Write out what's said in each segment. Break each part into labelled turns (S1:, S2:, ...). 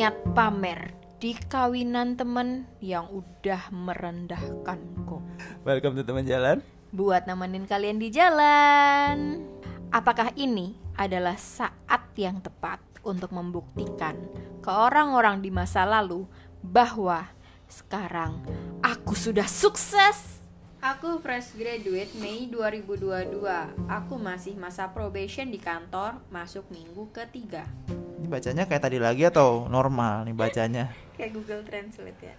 S1: niat pamer di kawinan temen yang udah merendahkanku.
S2: Welcome to teman jalan.
S1: Buat nemenin kalian di jalan. Apakah ini adalah saat yang tepat untuk membuktikan ke orang-orang di masa lalu bahwa sekarang aku sudah sukses? Aku fresh graduate Mei 2022. Aku masih masa probation di kantor, masuk minggu ketiga.
S2: Ini bacanya kayak tadi lagi atau normal nih bacanya?
S1: Kayak Google Translate ya.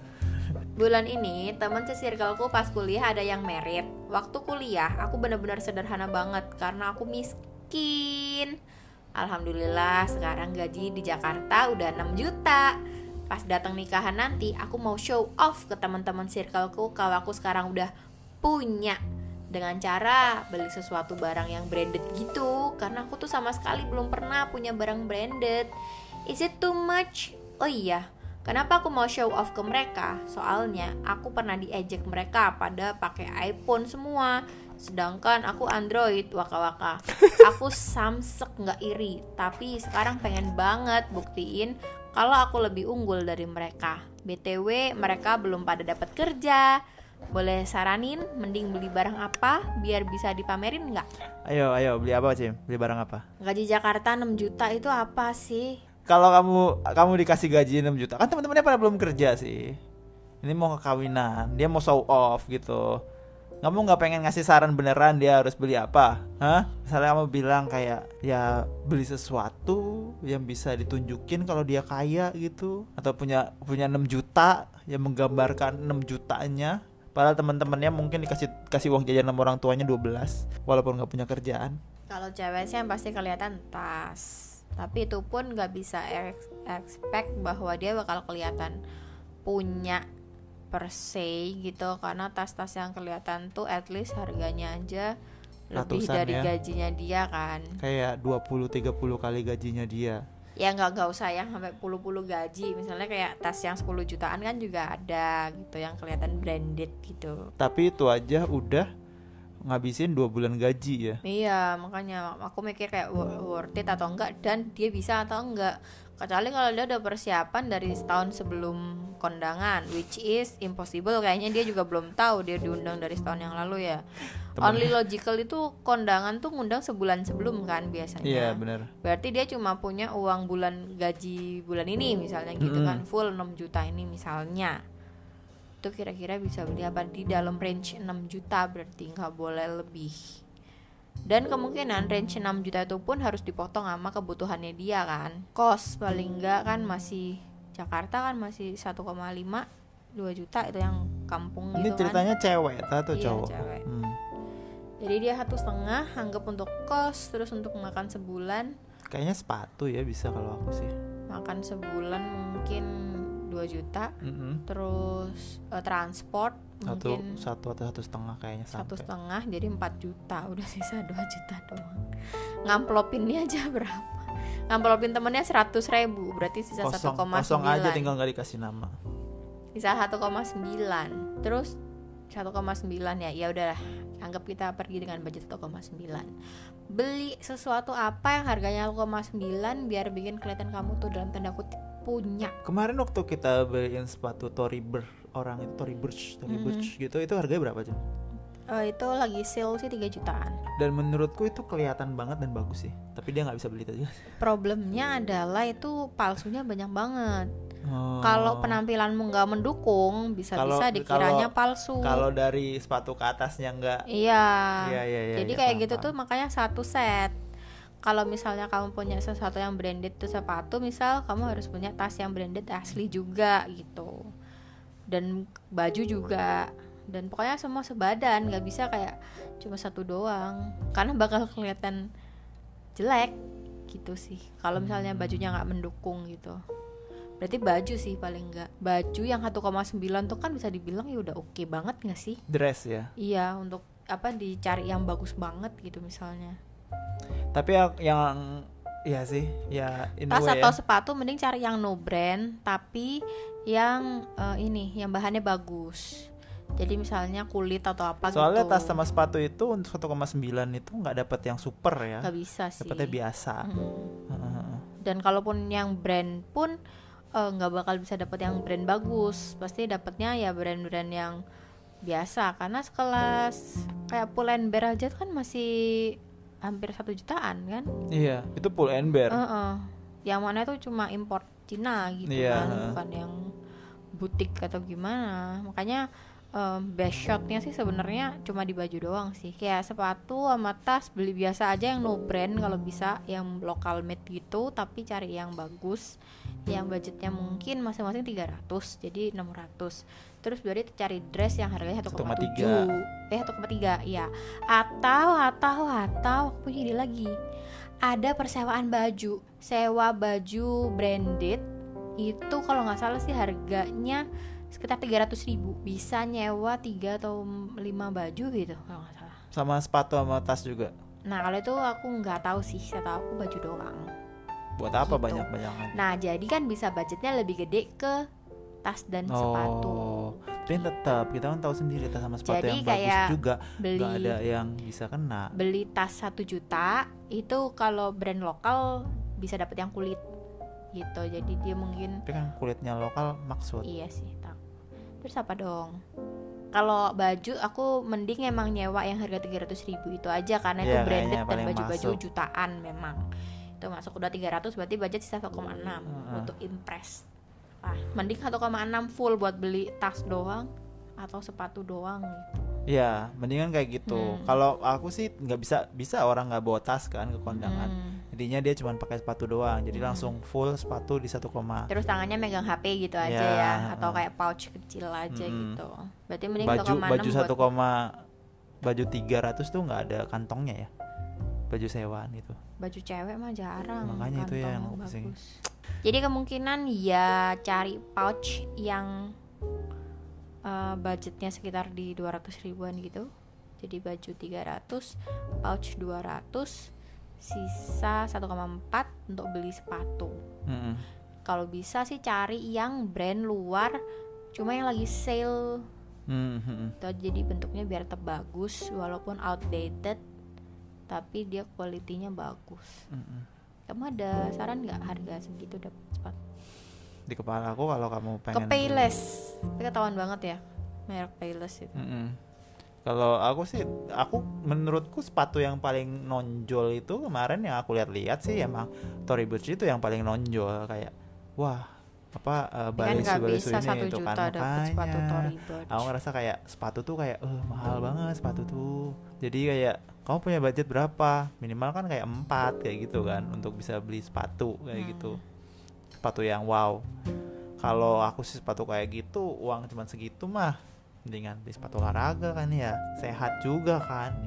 S1: Bulan ini teman sesirkelku pas kuliah ada yang merit. Waktu kuliah aku bener-bener sederhana banget karena aku miskin. Alhamdulillah sekarang gaji di Jakarta udah 6 juta. Pas datang nikahan nanti aku mau show off ke teman-teman circleku kalau aku sekarang udah punya dengan cara beli sesuatu barang yang branded gitu. Karena aku tuh sama sekali belum pernah punya barang branded. Is it too much? Oh iya. Kenapa aku mau show off ke mereka? Soalnya aku pernah diejek mereka pada pakai iPhone semua. Sedangkan aku Android waka-waka. Aku Samsung nggak iri. Tapi sekarang pengen banget buktiin kalau aku lebih unggul dari mereka. Btw mereka belum pada dapat kerja boleh saranin mending beli barang apa biar bisa dipamerin nggak?
S2: Ayo, ayo beli apa sih? Beli barang apa?
S1: Gaji Jakarta 6 juta itu apa sih?
S2: Kalau kamu kamu dikasih gaji 6 juta, kan teman-temannya pada belum kerja sih. Ini mau ke kawinan, dia mau show off gitu. Kamu nggak pengen ngasih saran beneran dia harus beli apa? Hah? Misalnya kamu bilang kayak ya beli sesuatu yang bisa ditunjukin kalau dia kaya gitu atau punya punya 6 juta yang menggambarkan 6 jutanya Padahal teman-temannya mungkin dikasih kasih uang jajan sama orang tuanya 12 walaupun nggak punya kerjaan.
S1: Kalau cewek sih yang pasti kelihatan tas. Tapi itu pun nggak bisa expect bahwa dia bakal kelihatan punya per se gitu karena tas-tas yang kelihatan tuh at least harganya aja lebih
S2: Ratusan
S1: dari
S2: ya.
S1: gajinya dia kan.
S2: Kayak 20 30 kali gajinya dia.
S1: Ya nggak nggak usah yang sampai puluh-puluh gaji. Misalnya kayak tas yang 10 jutaan kan juga ada gitu yang kelihatan branded gitu.
S2: Tapi itu aja udah ngabisin dua bulan gaji ya.
S1: iya makanya aku mikir kayak wo- worth it atau enggak dan dia bisa atau enggak. Kecuali kalau dia udah persiapan dari setahun sebelum kondangan which is impossible. Kayaknya dia juga belum tahu dia diundang dari setahun yang lalu ya only logical itu kondangan tuh ngundang sebulan sebelum kan biasanya
S2: Iya, benar.
S1: Berarti dia cuma punya uang bulan gaji bulan ini misalnya gitu kan full 6 juta ini misalnya. Itu kira-kira bisa beli apa di dalam range 6 juta berarti nggak boleh lebih. Dan kemungkinan range 6 juta itu pun harus dipotong sama kebutuhannya dia kan. Kos paling enggak kan masih Jakarta kan masih 1,5 2 juta itu yang kampung
S2: Ini
S1: gitu kan.
S2: ceritanya cewek atau
S1: Iya,
S2: cowok?
S1: cewek.
S2: Hmm.
S1: Jadi dia satu setengah anggap untuk kos terus untuk makan sebulan
S2: Kayaknya sepatu ya bisa kalau aku sih.
S1: makan sebulan mungkin 2 juta
S2: Mm-mm.
S1: terus eh, transport
S2: Satu
S1: mungkin
S2: satu atau satu setengah kayaknya
S1: satu
S2: sampai.
S1: setengah jadi 4 juta udah sisa 2 juta doang ngamplopinnya aja berapa ngamplopin temennya 100 ribu berarti sisa 1,9
S2: Kosong, kosong aja tinggal nggak dikasih nama.
S1: sisa 1,9 terus 1,9 ya ya udahlah anggap kita pergi dengan budget 1,9 beli sesuatu apa yang harganya 1,9 biar bikin kelihatan kamu tuh dalam tanda kutip punya
S2: Kemarin waktu kita beliin sepatu Tory Burch orang itu Tory Burch, Tory Burch gitu itu harganya berapa Jun?
S1: Eh, itu lagi sale sih 3 jutaan
S2: Dan menurutku itu kelihatan banget dan bagus sih. Tapi dia nggak bisa beli tadi.
S1: problemnya adalah itu palsunya banyak banget
S2: Oh.
S1: kalau penampilanmu nggak mendukung bisa-bisa dikiranya
S2: kalau-
S1: palsu.
S2: kalau dari sepatu ke atasnya nggak.
S1: Iya.
S2: Iya, iya, iya,
S1: jadi
S2: iya,
S1: kayak
S2: paham,
S1: gitu
S2: paham.
S1: tuh makanya satu set. Kalau misalnya kamu punya sesuatu yang branded tuh sepatu misal kamu harus punya tas yang branded asli juga gitu. Dan baju juga. Dan pokoknya semua sebadan nggak bisa kayak cuma satu doang. Karena bakal kelihatan jelek gitu sih kalau misalnya bajunya nggak mendukung gitu berarti baju sih paling nggak baju yang 1,9 tuh kan bisa dibilang ya udah oke banget nggak sih
S2: dress ya.
S1: Iya, untuk apa dicari yang bagus banget gitu misalnya.
S2: Tapi yang, yang ya sih, ya in
S1: Tas
S2: way
S1: atau
S2: ya.
S1: sepatu mending cari yang no brand tapi yang eh, ini, yang bahannya bagus. Jadi misalnya kulit atau apa
S2: Soalnya
S1: gitu.
S2: tas sama sepatu itu untuk 1,9 itu nggak dapat yang super ya.
S1: Nggak bisa sih.
S2: Dapatnya biasa.
S1: Mm.
S2: Heeh.
S1: Dan kalaupun yang brand pun eh, nggak bakal bisa dapat yang brand bagus. Pasti dapatnya ya brand-brand yang biasa. Karena sekelas kayak Pull and Bear aja kan masih hampir satu jutaan kan?
S2: Iya, itu pull and bear.
S1: Heeh. yang mana itu cuma import Cina gitu
S2: Iya,
S1: kan bukan yang butik atau gimana. Makanya em, best shotnya sih sebenarnya cuma di baju doang sih. Kayak sepatu sama tas beli biasa aja yang no brand kalau bisa yang local made gitu tapi cari yang bagus yang budgetnya mungkin masing-masing 300 jadi 600 terus berarti cari dress yang harganya 1,7 eh 1,3 iya. Atau atau atau aku punya ide lagi. Ada persewaan baju. Sewa baju branded itu kalau nggak salah sih harganya sekitar 300 ribu bisa nyewa 3 atau 5 baju gitu kalau nggak salah
S2: Sama sepatu sama tas juga.
S1: nah kalau itu aku nggak tahu sih saya tahu aku baju doang
S2: Buat apa
S1: Gitu.
S2: banyak-banyakan?
S1: nah jadi kan bisa budgetnya lebih gede ke tas dan sepatu
S2: Oh, tapi tetap kita kan tahu sendiri tas sama sepatu
S1: Jadi
S2: yang bagus juga
S1: beli
S2: nggak ada yang bisa kena.
S1: beli tas satu juta itu kalau brand lokal bisa dapat yang kulit gitu jadi dia mungkin
S2: Tapi kan kulitnya lokal maksud.
S1: Iya sih. Terus apa dong? Kalau baju aku mending emang nyewa yang harga 300 ribu itu aja karena itu
S2: Iya,
S1: branded dan baju-baju jutaan memang. Itu masuk udah 300 berarti budget sisa 1,6
S2: Heeh.
S1: untuk impress. Ah, mending 1,6 full buat beli tas doang atau sepatu doang gitu.
S2: Iya, mendingan kayak gitu.
S1: Hmm.
S2: Kalau aku sih nggak bisa bisa orang nggak bawa tas kan ke kondangan.
S1: Hmm.
S2: Jadinya dia cuma pakai sepatu doang. Jadi
S1: Hmm.
S2: langsung full sepatu di satu koma.
S1: Terus tangannya megang HP gitu aja
S2: Ya,
S1: ya atau kayak pouch kecil aja
S2: Mm-mm.
S1: gitu. Berarti mending
S2: Baju
S1: 1,6
S2: baju satu koma baju 300 tuh nggak ada kantongnya ya. Baju sewaan itu.
S1: baju cewek mah jarang
S2: Makanya itu yang pusing.
S1: bagus. jadi kemungkinan ya cari pouch yang eh, budgetnya sekitar di 200 ribuan gitu jadi baju 300 pouch 200 sisa 1,4 untuk beli sepatu
S2: Mm-mm.
S1: kalau bisa sih cari yang brand luar cuma yang lagi sale
S2: Mm-mm.
S1: Tuh, jadi bentuknya biar tetap bagus walaupun outdated tapi dia kualitinya bagus
S2: Mm-mm.
S1: kamu ada saran nggak harga segitu dapat sepatu
S2: Di kepala aku kalau kamu
S1: ke
S2: pengen
S1: Payless tapi ketahuan banget ya merek Payless itu
S2: Mm-mm. Kalau aku sih, aku menurutku sepatu yang paling nonjol itu kemarin yang aku lihat-lihat sih emang Tory Burch itu yang paling nonjol kayak wah apa uh,
S1: Ya kan
S2: balisu-balisu
S1: bisa
S2: ini
S1: satu
S2: itu
S1: juta
S2: kan
S1: sepatu
S2: makanya.
S1: Tory Burch
S2: Aku ngerasa kayak sepatu tuh kayak eh mahal banget sepatu tuh. Jadi kayak kamu punya budget berapa? Minimal kan kayak empat kayak gitu kan untuk bisa beli sepatu kayak
S1: Hmm.
S2: gitu. Sepatu yang wow. Kalau aku sih sepatu kayak gitu uang cuma segitu mah mendingan beli sepatu olahraga kan ya. Sehat juga kan.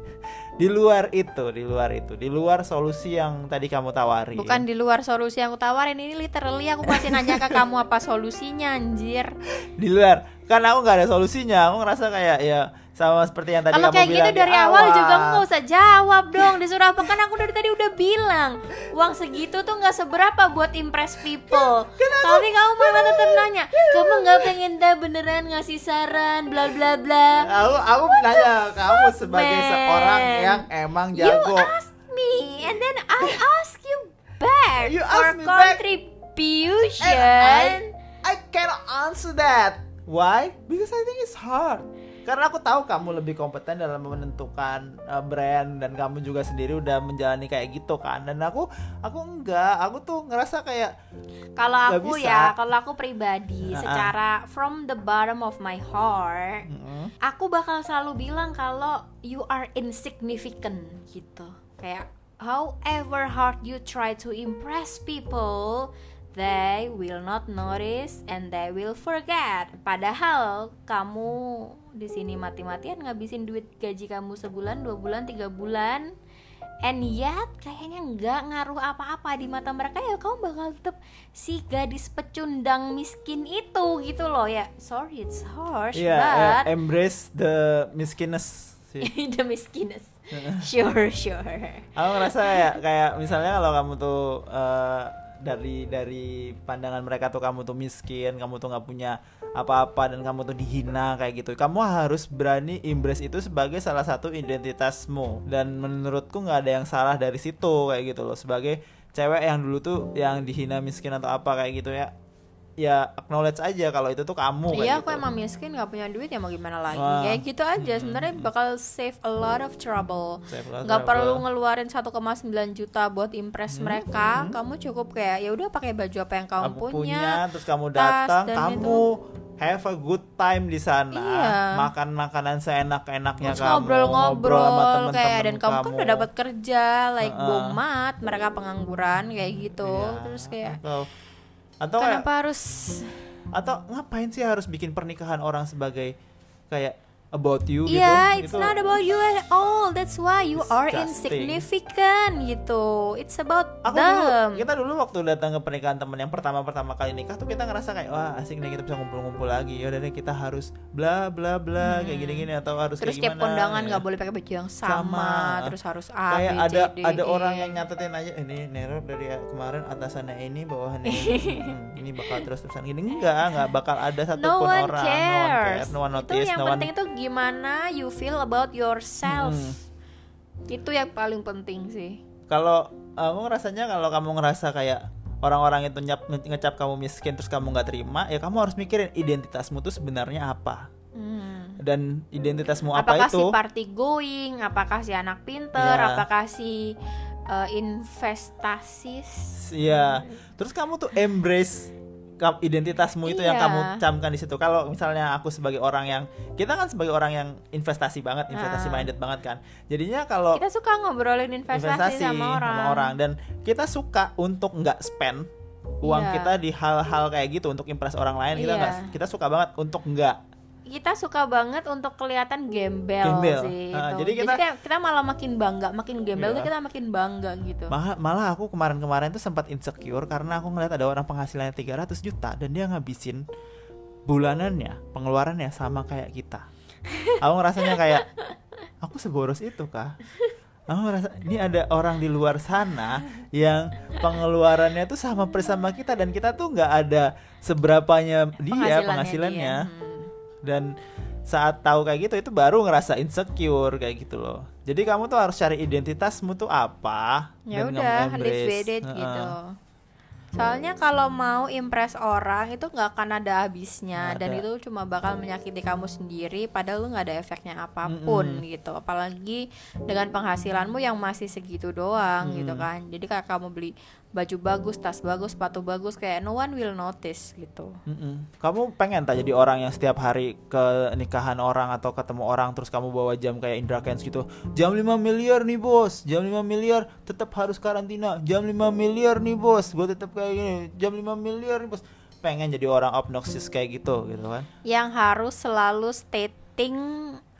S2: di luar itu, di luar itu, di luar solusi yang tadi kamu tawari.
S1: bukan di luar solusi yang aku tawarin ini literally aku masih nanya ke kamu apa solusinya anjir
S2: di luar kan aku nggak ada solusinya aku ngerasa kayak ya sama seperti yang tadi
S1: kalau kayak gitu dari awal juga nggak usah jawab dong disuruh apa? Kan aku dari tadi udah bilang uang segitu tuh nggak seberapa buat impress people. Tapi kamu malah tetap nanya kamu nggak pengen dah beneran ngasih saran bla bla bla?
S2: Aku aku nanya kamu sebagai
S1: Man.
S2: seorang yang emang
S1: you
S2: jago.
S1: ask me and then I ask you back
S2: You
S1: for
S2: ask me back.
S1: contribution.
S2: And I cannot answer that. Why? Because I think it's hard karena aku tahu kamu lebih kompeten dalam menentukan uh, brand dan kamu juga sendiri udah menjalani kayak gitu kan dan aku aku enggak aku tuh ngerasa kayak
S1: Kalau aku
S2: bisa.
S1: ya, kalau aku pribadi
S2: Ah, ah.
S1: secara from the bottom of my heart,
S2: mm-mm,
S1: aku bakal selalu bilang kalau you are insignificant gitu. Kayak however hard you try to impress people, they will not notice and they will forget. Padahal kamu di sini mati-matian ngabisin duit gaji kamu sebulan, dua bulan, tiga bulan, and yet kayaknya nggak ngaruh apa-apa di mata mereka ya kamu bakal tetap si gadis pecundang miskin itu gitu loh ya. Sorry it's harsh,
S2: Iya,
S1: but
S2: eh, embrace the miskiness
S1: the miskiness. Sure, sure.
S2: Aku ngerasa kayak kayak misalnya kalau kamu tuh eh, dari dari pandangan mereka tuh kamu tuh miskin, kamu tuh nggak punya apa-apa dan kamu tuh dihina kayak gitu. Kamu harus berani embrace itu sebagai salah satu identitasmu. Dan menurutku nggak ada yang salah dari situ kayak gitu loh. Sebagai cewek yang dulu tuh yang dihina miskin atau apa kayak gitu ya. Ya acknowledge aja kalau itu tuh kamu
S1: Iya,
S2: gitu.
S1: aku emang miskin nggak punya duit ya mau gimana lagi?
S2: Wah.
S1: Kayak gitu aja. Sebenarnya bakal save a lot of trouble. Nggak perlu ngeluarin 1,9 juta buat impress mereka. Kamu cukup kayak ya udah pakai baju apa yang kamu,
S2: kamu punya,
S1: punya.
S2: terus kamu datang
S1: dan
S2: kamu have a good time di sana
S1: Iya.
S2: makan makanan seenak-enaknya kamu
S1: ngobrol-ngobrol kayak dan kamu, kan udah dapat kerja like
S2: Heeh.
S1: bomat mereka pengangguran kayak gitu
S2: Iya.
S1: terus kayak
S2: atau atau kayak-
S1: kenapa harus
S2: atau ngapain sih harus bikin pernikahan orang sebagai kayak about you
S1: Iya,
S2: gitu
S1: it's
S2: Gitu.
S1: not about you at all. That's why you are
S2: Disgusting.
S1: insignificant gitu. It's about
S2: Aku dulu,
S1: them.
S2: kita dulu waktu datang ke pernikahan temen yang pertama-pertama kali nikah tuh kita ngerasa kayak wah asik nih kita bisa ngumpul-ngumpul lagi. Ya udah deh kita harus bla bla bla kayak gini-gini atau harus
S1: Terus
S2: kayak
S1: tiap
S2: gimana.
S1: kondangan
S2: ya.
S1: nggak boleh pakai baju yang sama,
S2: Sama.
S1: terus harus A,
S2: kayak
S1: B,
S2: ada
S1: C, D,
S2: ada
S1: E.
S2: orang yang nyatetin aja ini Nero dari kemarin atasannya ini bawahannya ini Hmm, ini bakal terus terusan gini enggak enggak bakal ada
S1: no
S2: satupun
S1: one
S2: orang
S1: cares.
S2: no one
S1: itu
S2: notice
S1: yang
S2: no one
S1: penting itu gimana you feel about yourself.
S2: Hmm.
S1: Itu yang paling penting sih.
S2: kalau aku ngerasanya kalau kamu ngerasa kayak orang-orang itu nyap, ngecap kamu miskin terus kamu nggak terima ya kamu harus mikirin identitasmu tuh sebenarnya apa
S1: Hmm.
S2: dan identitasmu apa
S1: apakah
S2: itu
S1: si party going, apakah si anak pinter,
S2: Iya.
S1: apakah si uh, investasi
S2: Iya. Terus kamu tuh embrace identitasmu itu yang
S1: Iya.
S2: kamu camkan di situ. Kalau misalnya aku sebagai orang yang kita kan sebagai orang yang investasi banget, investasi
S1: Ah.
S2: minded banget kan. Jadinya kalau
S1: kita suka ngobrolin investasi, sama orang.
S2: dan kita suka untuk nggak spend uang
S1: Iya.
S2: kita di hal-hal kayak gitu untuk impress orang lain. Kita
S1: Iya.
S2: nggak kita suka banget untuk nggak
S1: kita suka banget untuk kelihatan gembel,
S2: Gembel.
S1: sih
S2: Ah,
S1: itu.
S2: jadi kita-
S1: kayak kita malah makin bangga makin gembel
S2: Iya.
S1: tuh kita makin bangga gitu
S2: Malah, malah aku kemarin-kemarin tuh sempat insecure karena aku ngeliat ada orang penghasilannya 300 juta dan dia ngabisin bulanannya, pengeluarannya sama kayak kita. Aku ngerasanya kayak aku seboros itu kah? Aku ngerasa ini ada orang di luar sana yang pengeluarannya tuh sama persis sama kita dan kita tuh nggak ada seberapanya dia penghasilannya.
S1: dia. Hmm.
S2: Dan saat tahu kayak gitu itu baru ngerasa insecure kayak gitu loh. Jadi kamu tuh harus cari identitasmu tuh apa?
S1: Ya
S2: dan
S1: udah with it
S2: Heeh.
S1: gitu soalnya kalau mau impress orang itu nggak akan ada habisnya.
S2: Nggak
S1: dan
S2: ada.
S1: itu cuma bakal menyakiti kamu sendiri padahal lu nggak ada efeknya apa pun gitu. Apalagi dengan penghasilanmu yang masih segitu doang gitu kan. Jadi kayak kamu beli baju bagus tas bagus sepatu bagus kayak no one will notice gitu
S2: Mm-mm. Kamu pengen tak jadi orang yang setiap hari ke nikahan orang atau ketemu orang terus kamu bawa jam kayak Indra Kents gitu. Jam 5 miliar nih bos, jam 5 miliar tetap harus karantina. Jam 5 miliar nih bos, gue tetap kayak gini. Jam 5 miliar nih bos. Pengen jadi orang obnoxious kayak gitu gitu kan.
S1: yang harus selalu stating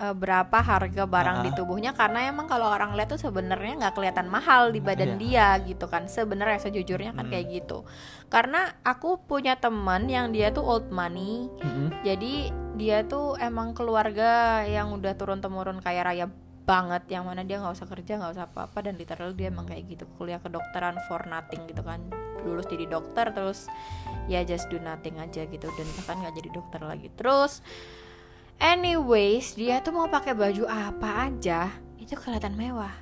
S1: eh, berapa harga barang
S2: Ah.
S1: di tubuhnya karena emang kalau orang lihat tuh sebenarnya nggak kelihatan mahal di badan dia gitu kan. Sebenarnya sejujurnya kan kayak gitu. Karena aku punya teman yang dia tuh old money.
S2: Mm-mm.
S1: jadi dia tuh emang keluarga yang udah turun temurun kaya raya banget yang mana dia nggak usah kerja nggak usah apa-apa dan literal dia emang kayak gitu. Kuliah kedokteran for nothing gitu kan. Lulus jadi dokter terus ya just do nothing aja gitu dan bahkan nggak jadi dokter lagi. Terus anyways dia tuh mau pakai baju apa aja itu kelihatan mewah.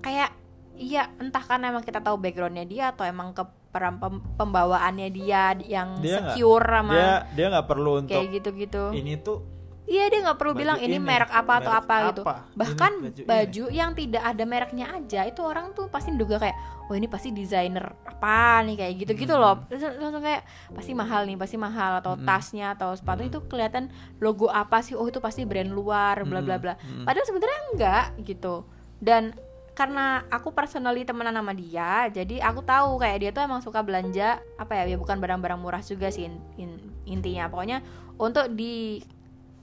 S1: Kayak iya entah karena emang kita tahu backgroundnya dia atau emang ke peram- pem- pembawaannya dia yang
S2: Dia
S1: secure sama
S2: Dia dia nggak perlu untuk
S1: kayak gitu-gitu.
S2: ini tuh
S1: Iya dia nggak perlu
S2: Baju
S1: bilang ini
S2: ini,
S1: merek apa atau
S2: merek
S1: apa gitu.
S2: apa,
S1: Bahkan
S2: ini baju
S1: baju, yang tidak ada mereknya aja itu orang tuh pasti duga kayak, oh ini pasti desainer apa nih kayak gitu gitu loh. Terus langsung kayak pasti mahal nih, pasti mahal atau tasnya atau sepatu itu kelihatan logo apa sih? Oh itu pasti brand luar, bla bla bla. Padahal sebenarnya enggak gitu. Dan karena aku personally temenan sama dia, jadi aku tahu kayak dia tuh emang suka belanja apa ya, ya bukan barang-barang murah juga sih in- in- intinya. Pokoknya untuk di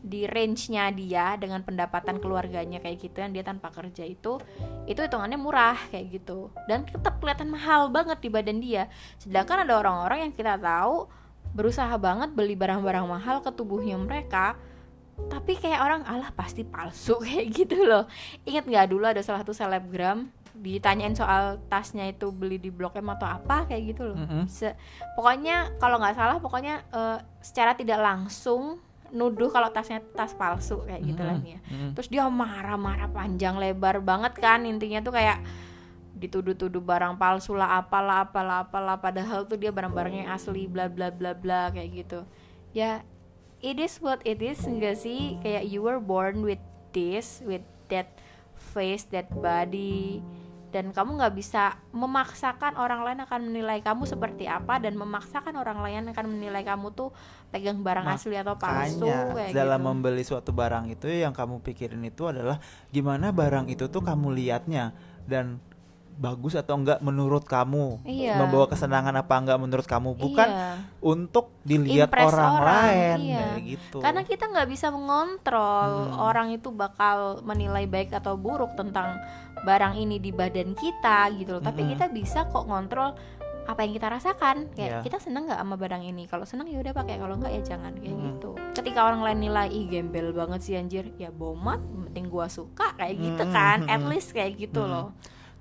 S1: di range-nya dia dengan pendapatan keluarganya kayak gitu yang dia tanpa kerja itu itu hitungannya murah kayak gitu. Dan tetap kelihatan mahal banget di badan dia. Sedangkan ada orang-orang yang kita tahu berusaha banget beli barang-barang mahal ke tubuhnya mereka tapi kayak orang alah pasti palsu kayak gitu loh. Ingat nggak dulu ada salah satu selebgram ditanyain soal tasnya itu beli di blok M atau apa kayak gitu loh.
S2: Mm-mm.
S1: Se- pokoknya kalau nggak salah pokoknya eh, secara tidak langsung nuduh kalau tasnya tas palsu kayak gitu lah ya
S2: Mm-mm.
S1: terus dia marah-marah panjang lebar banget kan intinya tuh kayak dituduh-tuduh barang palsu lah apalah apalah apalah padahal tuh dia barang-barangnya asli bla bla bla bla kayak gitu. Ya it is what it is enggak sih? Kayak you were born with this with that face that body dan kamu nggak bisa memaksakan orang lain akan menilai kamu seperti apa dan memaksakan orang lain akan menilai kamu tuh pegang barang asli atau palsu
S2: Makanya
S1: kayak
S2: dalam
S1: gitu.
S2: membeli suatu barang itu yang kamu pikirin itu adalah gimana barang itu tuh kamu lihatnya dan bagus atau enggak menurut kamu
S1: Iya.
S2: membawa kesenangan apa enggak menurut kamu bukan
S1: Iya.
S2: untuk dilihat
S1: Impress
S2: orang,
S1: orang,
S2: lain
S1: iya.
S2: kayak gitu
S1: Karena kita nggak bisa mengontrol
S2: Hmm.
S1: orang itu bakal menilai baik atau buruk tentang barang ini di badan kita gitu loh. Tapi
S2: Mm-mm.
S1: kita bisa kok ngontrol apa yang kita rasakan. Kayak kita seneng nggak sama barang ini? Kalau seneng ya udah pakai, kalau nggak ya jangan kayak
S2: Mm.
S1: gitu. Ketika orang lain nilai ih gembel banget sih anjir, ya bomat, penting gua suka kayak gitu
S2: Mm-mm,
S1: kan. At least kayak gitu
S2: Mm-mm.
S1: loh.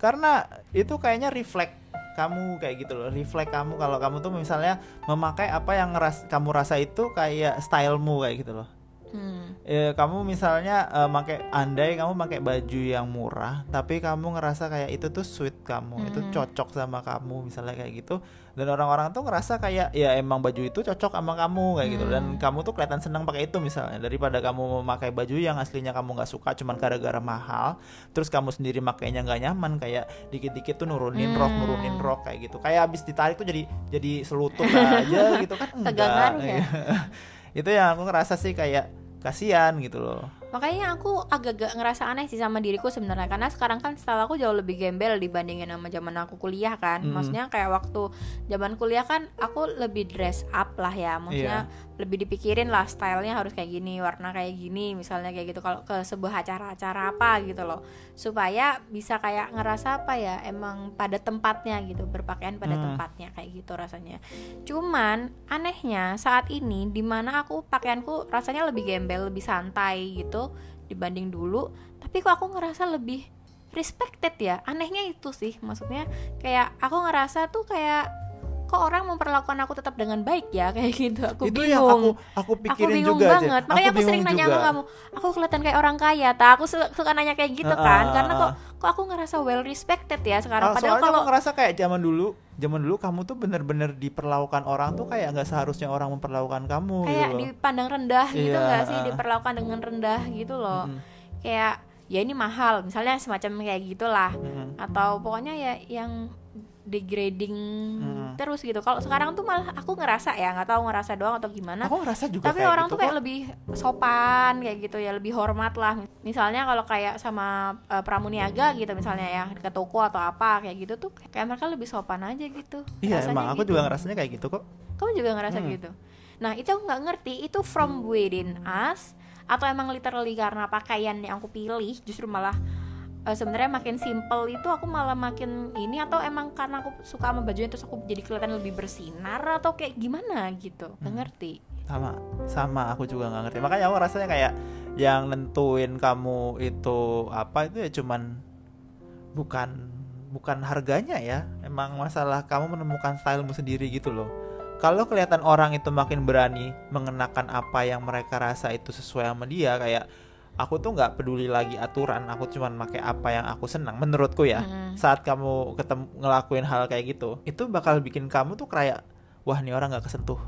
S2: Karena itu kayaknya reflect kamu kayak gitu loh reflect kamu kalau kamu tuh misalnya memakai apa yang ngeras kamu rasa itu kayak stylemu kayak gitu loh
S1: Hmm.
S2: Eh, kamu misalnya eh, pakai andai kamu pakai baju yang murah tapi kamu ngerasa kayak itu tuh sweet kamu itu
S1: Mm.
S2: cocok sama kamu misalnya kayak gitu dan orang-orang tuh ngerasa kayak ya emang baju itu cocok sama kamu kayak gitu dan
S1: Mm.
S2: kamu tuh kelihatan senang pakai itu misalnya daripada kamu memakai baju yang aslinya kamu nggak suka cuman gara-gara mahal terus kamu sendiri makainya nggak nyaman kayak dikit-dikit tuh nurunin rok
S1: Mm.
S2: nurunin rok kayak gitu kayak abis ditarik tuh jadi jadi selutut aja gitu kan enggak
S1: ya?
S2: itu yang aku ngerasa sih kayak kasihan gitu loh
S1: Makanya aku agak-agak ngerasa aneh sih sama diriku sebenarnya karena sekarang kan style aku jauh lebih gembel dibandingin sama zaman aku kuliah kan.
S2: Mm.
S1: Maksudnya kayak waktu zaman kuliah kan aku lebih dress up lah ya. Maksudnya lebih dipikirin lah stylenya harus kayak gini, warna kayak gini, misalnya kayak gitu kalau ke sebuah acara-acara apa gitu loh. Supaya bisa kayak ngerasa apa ya, emang pada tempatnya gitu, berpakaian pada
S2: Hmm.
S1: tempatnya kayak gitu rasanya. Cuman anehnya saat ini di mana aku pakaianku rasanya lebih gembel, lebih santai gitu dibanding dulu, tapi kok aku ngerasa lebih respected ya. Anehnya itu sih, maksudnya kayak aku ngerasa tuh kayak kok orang memperlakukan aku tetap dengan baik ya kayak gitu. Aku
S2: itu
S1: bingung.
S2: yang aku aku
S1: Aku
S2: pikirin
S1: bingung
S2: juga
S1: banget. Makanya aku, sering
S2: bingung
S1: nanya
S2: juga.
S1: sama kamu, aku kelihatan kayak orang kaya, tak? Aku suka, nanya kayak gitu
S2: Ah,
S1: kan. Karena kok kok aku ngerasa well respected ya sekarang.
S2: Ah,
S1: Padahal kalau
S2: aku ngerasa kayak zaman dulu zaman dulu kamu tuh bener-bener diperlakukan orang tuh kayak nggak seharusnya orang memperlakukan kamu
S1: kayak
S2: gitu loh.
S1: dipandang rendah gitu
S2: Iya,
S1: nggak sih
S2: ah.
S1: diperlakukan dengan rendah gitu loh
S2: Mm-mm.
S1: kayak ya ini mahal misalnya semacam kayak gitulah
S2: Mm-mm.
S1: atau pokoknya ya yang degrading
S2: Mm.
S1: terus gitu kalau sekarang tuh malah aku ngerasa ya nggak tahu ngerasa doang atau gimana
S2: aku ngerasa juga
S1: tapi
S2: kayak
S1: orang
S2: gitu
S1: tuh kayak
S2: kok.
S1: lebih sopan kayak gitu ya lebih hormat lah misalnya kalau kayak sama eh, pramuniaga gitu misalnya ya ke toko atau apa kayak gitu tuh kayak mereka lebih sopan aja gitu
S2: iya
S1: Rasanya
S2: emang aku
S1: gitu.
S2: juga ngerasanya kayak gitu kok
S1: kamu juga ngerasa
S2: Hmm.
S1: gitu nah itu aku nggak ngerti itu from within us atau emang literally karena pakaian yang aku pilih justru malah eh, sebenarnya makin simple itu aku malah makin ini atau emang karena aku suka sama bajunya terus aku jadi kelihatan lebih bersinar atau kayak gimana gitu? Nggak
S2: Hmm.
S1: ngerti.
S2: Sama sama aku juga nggak ngerti. Makanya aku rasanya kayak yang nentuin kamu itu apa itu ya cuman bukan bukan harganya ya. Emang masalah kamu menemukan stylemu sendiri gitu loh. Kalau kelihatan orang itu makin berani mengenakan apa yang mereka rasa itu sesuai sama dia kayak aku tuh nggak peduli lagi aturan aku cuman pakai apa yang aku senang menurutku ya
S1: Mm.
S2: saat kamu ketemu ngelakuin hal kayak gitu itu bakal bikin kamu tuh kayak wah nih orang nggak kesentuh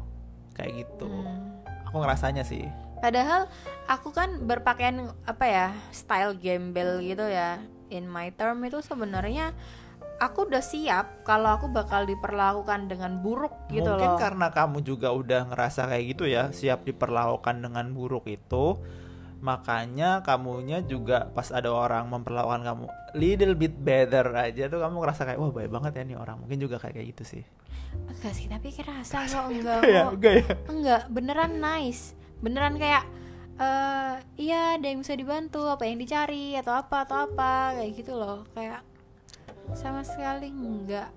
S2: kayak gitu
S1: Hmm.
S2: aku ngerasanya sih
S1: Padahal aku kan berpakaian apa ya style gembel gitu ya in my term itu sebenarnya aku udah siap kalau aku bakal diperlakukan dengan buruk gitu
S2: mungkin
S1: loh.
S2: karena kamu juga udah ngerasa kayak gitu ya siap diperlakukan dengan buruk itu makanya kamunya juga pas ada orang memperlakukan kamu little bit better aja tuh kamu ngerasa kayak wah baik banget ya nih orang mungkin juga kayak kayak gitu sih
S1: Enggak sih, tapi kerasa kok enggak
S2: ya enggak ya
S1: Enggak, beneran nice. Beneran kayak eh iya ada yang bisa dibantu, apa yang dicari atau apa atau apa kayak gitu loh. Kayak sama sekali enggak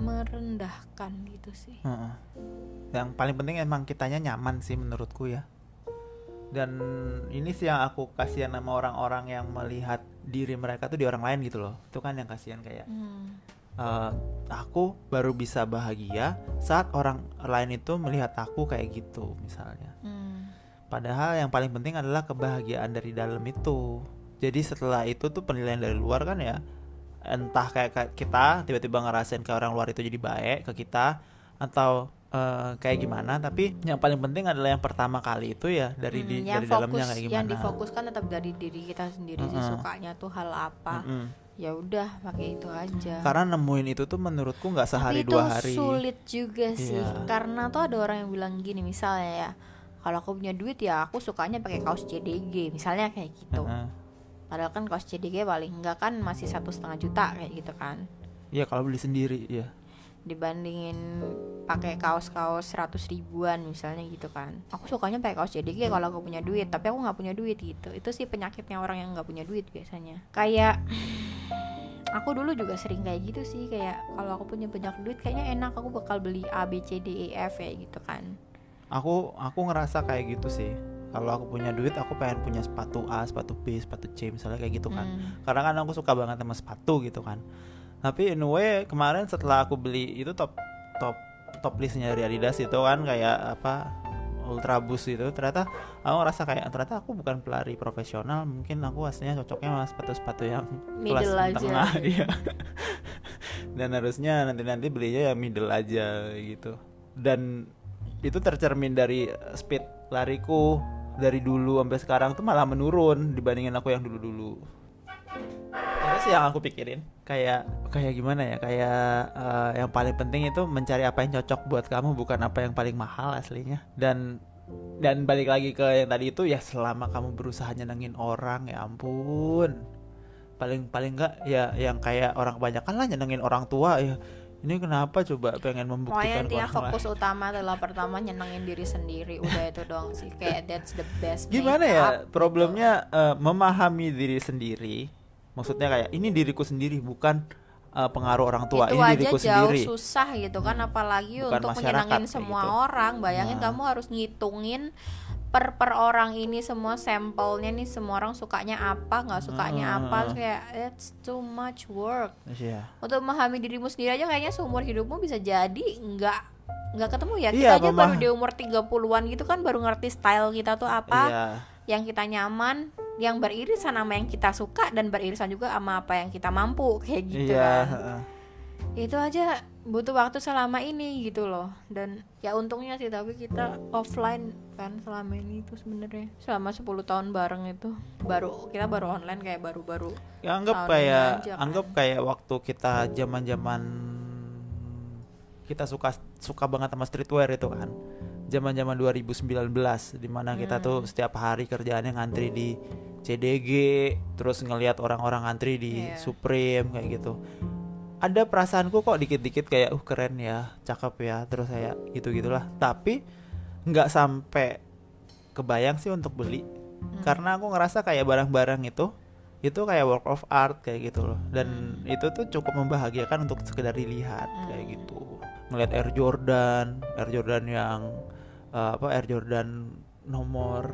S1: merendahkan gitu sih.
S2: Yang paling penting emang kitanya nyaman sih menurutku ya dan ini sih yang aku kasihan sama orang-orang yang melihat diri mereka tuh di orang lain gitu loh itu kan yang kasihan kayak
S1: Hmm.
S2: eh, aku baru bisa bahagia saat orang lain itu melihat aku kayak gitu misalnya.
S1: Hmm.
S2: Padahal yang paling penting adalah kebahagiaan dari dalam itu. Jadi setelah itu tuh penilaian dari luar kan ya entah kayak kayak kita tiba-tiba ngerasain ke orang luar itu jadi baik ke kita atau eh, kayak gimana tapi yang paling penting adalah yang pertama kali itu ya dari
S1: Hmm,
S2: di
S1: yang
S2: dari dalamnya
S1: fokus
S2: kayak gimana
S1: yang difokuskan tetap dari diri kita sendiri sih
S2: Mm-mm.
S1: sukanya tuh hal apa
S2: Mm-mm.
S1: ya udah pakai itu aja
S2: karena nemuin itu tuh menurutku nggak sehari
S1: tapi itu
S2: dua hari
S1: sulit juga sih
S2: Iya.
S1: karena tuh ada orang yang bilang gini misalnya ya kalau aku punya duit ya aku sukanya pakai kaos CDG misalnya kayak gitu
S2: Heeh.
S1: padahal kan kaos CDG paling enggak kan masih satu setengah juta kayak gitu kan
S2: Iya kalau beli sendiri ya
S1: dibandingin pakai kaos-kaos 100 ribuan misalnya gitu kan. Aku sukanya pakai kaos JDG kalau aku punya duit tapi aku nggak punya duit gitu. Itu sih penyakitnya orang yang nggak punya duit biasanya. Kayak aku dulu juga sering kayak gitu sih. Kayak kalau aku punya banyak duit kayaknya enak. Aku bakal beli A B C D E F kayak gitu kan.
S2: Aku aku ngerasa kayak gitu sih. Kalau aku punya duit aku pengen punya sepatu A sepatu B sepatu C misalnya kayak gitu kan.
S1: Hmm.
S2: karena kan aku suka banget sama sepatu gitu kan tapi anyway kemarin setelah aku beli itu top top top listnya dari Adidas itu kan kayak apa Ultra Boost itu ternyata aku ngerasa kayak ternyata aku bukan pelari profesional mungkin aku aslinya cocoknya sama sepatu-sepatu yang kelas
S1: Middle aja.
S2: tengah iya. Dan harusnya nanti-nanti belinya ya middle aja gitu. Dan itu tercermin dari speed lariku dari dulu sampai sekarang tuh malah menurun dibandingin aku yang dulu-dulu. Itu sih yang aku pikirin kayak kayak gimana ya kayak eh, yang paling penting itu mencari apa yang cocok buat kamu bukan apa yang paling mahal aslinya. Dan dan balik lagi ke yang tadi itu ya selama kamu berusaha nyenengin orang ya ampun. Paling paling enggak ya yang kayak orang kebanyakan lah nyenengin orang tua ya. Ini kenapa coba pengen
S1: Pokoknya
S2: membuktikan
S1: intinya
S2: orang
S1: fokus utama adalah pertama nyenengin diri sendiri udah itu dong sih. Kayak that's the best
S2: gimana ya
S1: gitu.
S2: problemnya eh, memahami diri sendiri maksudnya kayak ini diriku sendiri bukan eh, pengaruh orang tua
S1: itu
S2: ini
S1: aja
S2: diriku
S1: jauh
S2: sendiri
S1: susah gitu kan apalagi
S2: Bukan
S1: untuk menyenangin
S2: kayak
S1: semua
S2: gitu.
S1: orang bayangin
S2: Nah.
S1: kamu harus ngitungin per per orang ini semua sampelnya nih semua orang sukanya apa nggak sukanya apa
S2: Hmm.
S1: Terus kayak it's too much work
S2: Iya.
S1: untuk memahami dirimu sendiri aja kayaknya seumur hidupmu bisa jadi nggak nggak ketemu ya kita
S2: Iya,
S1: aja
S2: memah-
S1: baru di umur 30-an gitu kan baru ngerti style kita tuh apa
S2: Iya.
S1: Yang kita nyaman yang beririsan sama yang kita suka dan beririsan juga sama apa yang kita mampu kayak gitu
S2: Iya,
S1: kan. itu aja butuh waktu selama ini gitu loh. Dan ya untungnya sih tapi kita offline kan selama ini itu sebenarnya. Selama 10 tahun bareng itu. Baru kita baru online kayak baru-baru
S2: Ya, anggap kayak
S1: aja kan.
S2: anggap kayak waktu kita zaman-zaman kita suka suka banget sama streetwear itu kan. Zaman-zaman 2019 di mana kita tuh
S1: Hmm.
S2: setiap hari kerjaannya ngantri di CDG, terus ngelihat orang-orang ngantri di
S1: Iya.
S2: Supreme kayak gitu. Ada perasaanku kok dikit-dikit kayak uh keren ya, cakep ya, terus saya gitu-gitulah. Tapi nggak sampai kebayang sih untuk beli
S1: Hmm.
S2: karena aku ngerasa kayak barang-barang itu itu kayak work of art kayak gitu loh dan
S1: Hmm.
S2: itu tuh cukup membahagiakan untuk sekedar dilihat kayak gitu ngeliat Air Jordan Air Jordan yang eh, apa Air Jordan nomor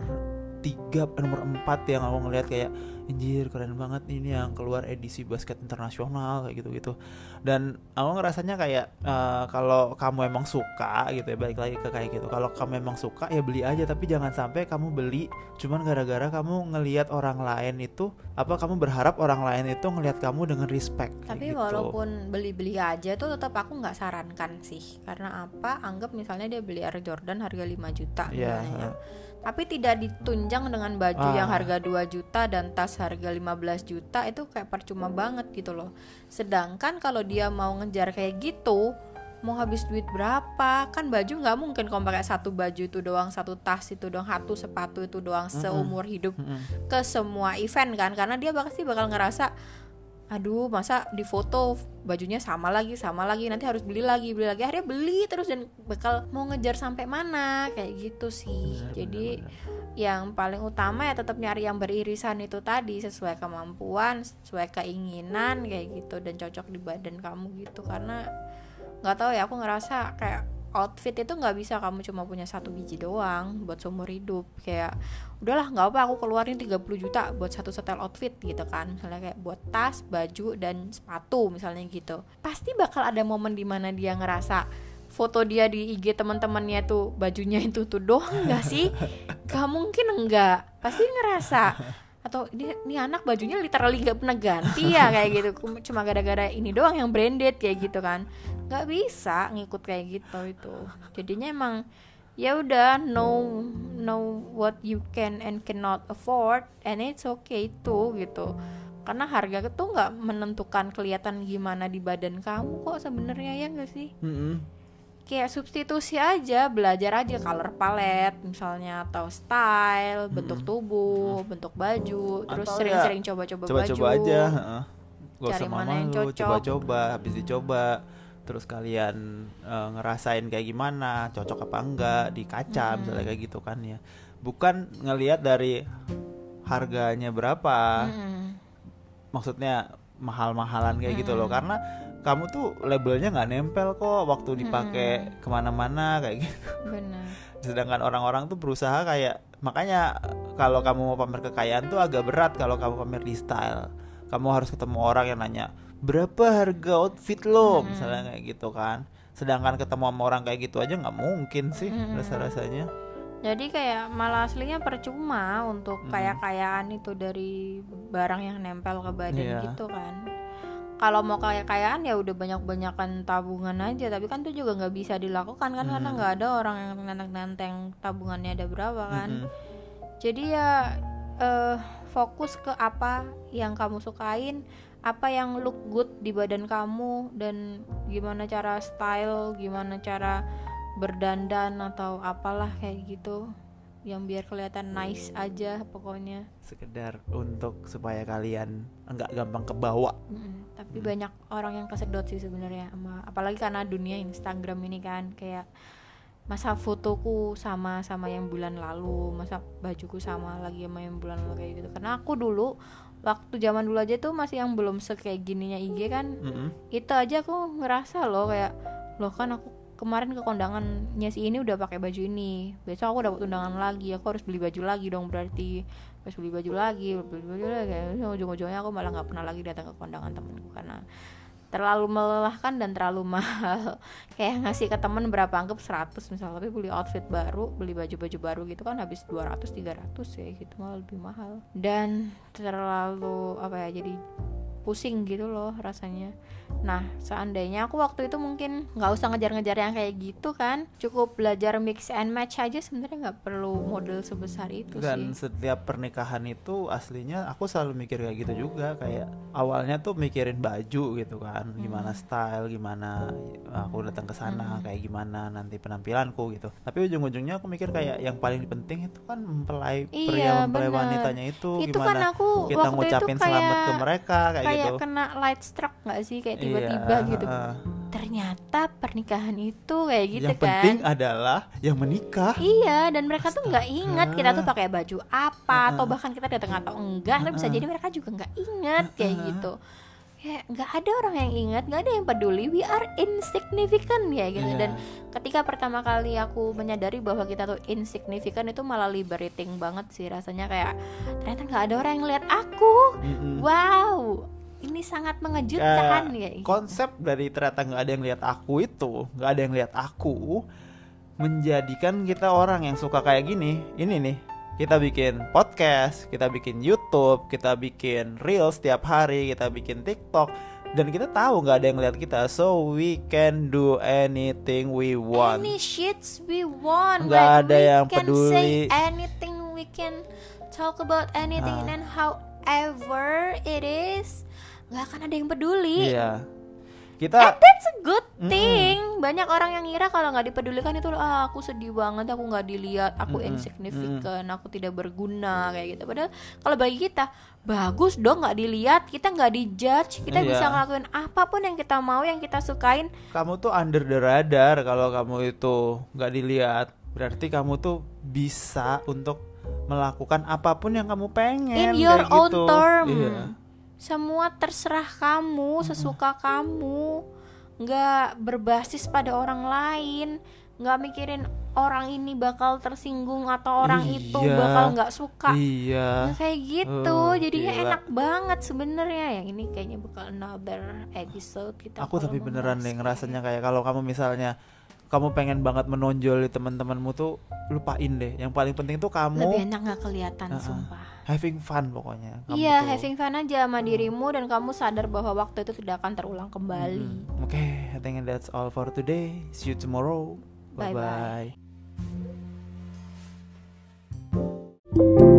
S2: 3 nomor 4 yang aku ngeliat kayak anjir keren banget ini yang keluar edisi basket internasional kayak gitu-gitu dan aku ngerasanya kayak eh, kalau kamu emang suka gitu ya balik lagi ke kayak gitu kalau kamu emang suka ya beli aja tapi jangan sampai kamu beli cuman gara-gara kamu ngelihat orang lain itu apa kamu berharap orang lain itu ngelihat kamu dengan respect
S1: tapi
S2: gitu.
S1: walaupun beli-beli aja tuh tetap aku nggak sarankan sih karena apa anggap misalnya dia beli Air Jordan harga 5 juta
S2: Iya,
S1: misalnya ya.
S2: heeh.
S1: Tapi tidak ditunjang dengan baju yang
S2: Ah.
S1: harga 2 juta dan tas harga 15 juta itu kayak percuma banget gitu loh. Sedangkan kalau dia mau ngejar kayak gitu mau habis duit berapa? Kan baju nggak mungkin kalau pakai satu baju itu doang satu tas itu doang satu sepatu itu doang seumur hidup ke semua event kan? Karena dia pasti bakal ngerasa aduh masa di foto bajunya sama lagi sama lagi nanti harus beli lagi beli lagi. Akhirnya beli terus dan bakal mau ngejar sampai mana? Kayak gitu sih.
S2: Benar,
S1: jadi
S2: benar, benar.
S1: yang paling utama ya tetap nyari yang beririsan itu tadi sesuai kemampuan sesuai keinginan kayak gitu dan cocok di badan kamu gitu. Karena nggak tahu ya aku ngerasa kayak outfit itu nggak bisa kamu cuma punya satu biji doang buat seumur hidup. Kayak udahlah nggak apa aku keluarin 30 juta buat satu setel outfit gitu kan. Misalnya kayak buat tas baju dan sepatu misalnya gitu. Pasti bakal ada momen di mana dia ngerasa foto dia di IG teman-temannya tuh bajunya itu tuh doang nggak sih? Gak mungkin enggak pasti ngerasa. Atau ini, ini anak bajunya literally gak pernah ganti ya kayak gitu. Cuma gara-gara ini doang yang branded kayak gitu kan nggak bisa ngikut kayak gitu itu. Jadinya emang ya udah know know what you can and cannot afford and it's okay too gitu. Karena harga itu nggak menentukan kelihatan gimana di badan kamu kok sebenarnya ya enggak sih?
S2: Mm-mm.
S1: kayak substitusi aja belajar aja color palette misalnya atau style bentuk tubuh bentuk baju terus
S2: Atau
S1: sering-sering
S2: ya,
S1: coba-coba
S2: coba-coba
S1: baju.
S2: aja heeh. Gak
S1: Cari mana yang cocok.
S2: coba-coba habis dicoba terus kalian eh, ngerasain kayak gimana cocok apa enggak di kaca
S1: Hmm.
S2: misalnya kayak gitu kan ya. Bukan ngelihat dari harganya berapa
S1: Mm-mm.
S2: maksudnya mahal-mahalan kayak gitu loh. Karena kamu tuh labelnya nggak nempel kok waktu dipakai ke mana-mana kayak gitu.
S1: Benar.
S2: Sedangkan orang-orang tuh berusaha kayak makanya kalau kamu mau pamer kekayaan tuh agak berat kalau kamu pamer di style. Kamu harus ketemu orang yang nanya berapa harga outfit lo? Misalnya kayak gitu kan. Sedangkan ketemu sama orang kayak gitu aja nggak mungkin sih rasa rasanya
S1: jadi kayak malah aslinya percuma untuk kayak kayaan itu dari barang yang nempel ke badan
S2: Iya.
S1: gitu kan. Kalau mau kayak kayaan ya udah banyak banyakan tabungan aja tapi kan itu juga nggak bisa dilakukan kan karena nggak ada orang yang nanteng-nanteng tabungannya ada berapa kan.
S2: Mm-mm.
S1: jadi ya eh, fokus ke apa yang kamu sukain apa yang look good di badan kamu dan gimana cara style gimana cara berdandan atau apalah kayak gitu yang biar kelihatan nice aja pokoknya.
S2: Sekedar untuk supaya kalian nggak gampang kebawa.
S1: Mm-mm. tapi banyak orang yang kesedot sih sebenarnya sama apalagi karena dunia Instagram ini kan kayak masa fotoku sama sama yang bulan lalu masa bajuku sama lagi sama yang bulan lalu kayak gitu. Karena aku dulu waktu zaman dulu aja tuh masih yang belum sekayak gininya IG kan.
S2: Mm-mm.
S1: itu aja aku ngerasa loh kayak loh kan aku kemarin ke kondangannya si ini udah pakai baju ini. Besok aku dapat undangan lagi. Aku harus beli baju lagi dong berarti. Harus beli baju lagi beli baju lagi ujung-ujungnya aku malah nggak pernah lagi datang ke kondangan temenku karena terlalu melelahkan dan terlalu mahal. Kayak ngasih ke temen berapa anggap 100 misalnya tapi beli outfit baru beli baju-baju baru gitu kan habis 200 300 ya gitu malah lebih mahal. Dan terlalu apa ya jadi pusing gitu loh rasanya nah seandainya aku waktu itu mungkin nggak usah ngejar-ngejar yang kayak gitu kan cukup belajar mix and match aja sebenarnya nggak perlu model sebesar itu
S2: dan
S1: sih
S2: setiap pernikahan itu aslinya aku selalu mikir kayak gitu juga kayak awalnya tuh mikirin baju gitu kan
S1: Hmm.
S2: gimana style gimana aku datang ke sana kayak gimana nanti penampilanku gitu tapi ujung-ujungnya aku mikir kayak yang paling penting itu kan mempelai
S1: Iya,
S2: pria mempelai
S1: bener.
S2: wanitanya itu,
S1: Itu kan
S2: gimana
S1: aku
S2: kita
S1: waktu itu
S2: ngucapin selamat ke
S1: kayak-
S2: mereka kayak,
S1: kayak
S2: gitu.
S1: kena light struck nggak sih? Kayak tiba-tiba
S2: Iya,
S1: gitu. ternyata pernikahan itu kayak gitu
S2: yang
S1: kan.
S2: penting adalah yang menikah.
S1: Iya, dan mereka tuh nggak ingat kita tuh pakai baju apa atau bahkan kita datang atau enggak, tapi bisa jadi mereka juga nggak ingat kayak gitu. Ya nggak ada orang yang ingat, nggak ada yang peduli. We are insignificant ya gitu.
S2: Iya.
S1: Dan ketika pertama kali aku menyadari bahwa kita tuh insignificant itu malah liberating banget sih rasanya. Kayak ternyata nggak ada orang yang lihat aku.
S2: Mm-mm.
S1: Wow, ini sangat mengejutkan ya.
S2: Kayak konsep dari ternyata nggak ada yang lihat aku itu nggak ada yang lihat aku menjadikan kita orang yang suka kayak gini ini nih kita bikin podcast kita bikin YouTube kita bikin reels setiap hari kita bikin TikTok dan kita tahu nggak ada yang lihat kita so we can do anything we want
S1: any shits we want
S2: Nggak
S1: like,
S2: ada
S1: we
S2: yang
S1: can
S2: peduli.
S1: say anything we can talk about anything
S2: Ah.
S1: and however it is nggak akan ada yang peduli.
S2: Iya.
S1: And
S2: kita
S1: that's a good thing. Banyak orang yang ngira kalau nggak dipedulikan itu ah aku sedih banget aku nggak dilihat aku insignificant aku tidak berguna kayak gitu. Padahal kalau bagi kita bagus dong nggak dilihat kita nggak dijudge kita
S2: Iya.
S1: bisa ngelakuin apa pun yang kita mau yang kita sukain.
S2: Kamu tuh under the radar kalau kamu itu nggak dilihat. Berarti kamu tuh bisa untuk melakukan apa pun yang kamu pengen
S1: in your own
S2: gitu.
S1: term.
S2: Iya.
S1: Semua terserah kamu sesuka kamu. Nggak berbasis pada orang lain. Nggak mikirin orang ini bakal tersinggung atau orang itu
S2: Iya.
S1: bakal nggak suka.
S2: Iya.
S1: Nggak kayak gitu.
S2: Oh,
S1: jadinya
S2: gila.
S1: enak banget sebenarnya. Yang ini kayaknya bakal another episode kita
S2: aku tapi beneran deh ngerasanya kayak kalau kamu misalnya kamu pengen banget menonjol di teman-temanmu tuh lupain deh. Yang paling penting tuh kamu
S1: lebih enak nggak kelihatan
S2: uh -uh.
S1: sumpah.
S2: Having fun pokoknya.
S1: Iya,
S2: yeah,
S1: having fun aja sama dirimu dan kamu sadar bahwa waktu itu tidak akan terulang kembali.
S2: Hmm. Oke, okay, I think that's all for today. See you tomorrow. Bye
S1: bye.
S2: bye.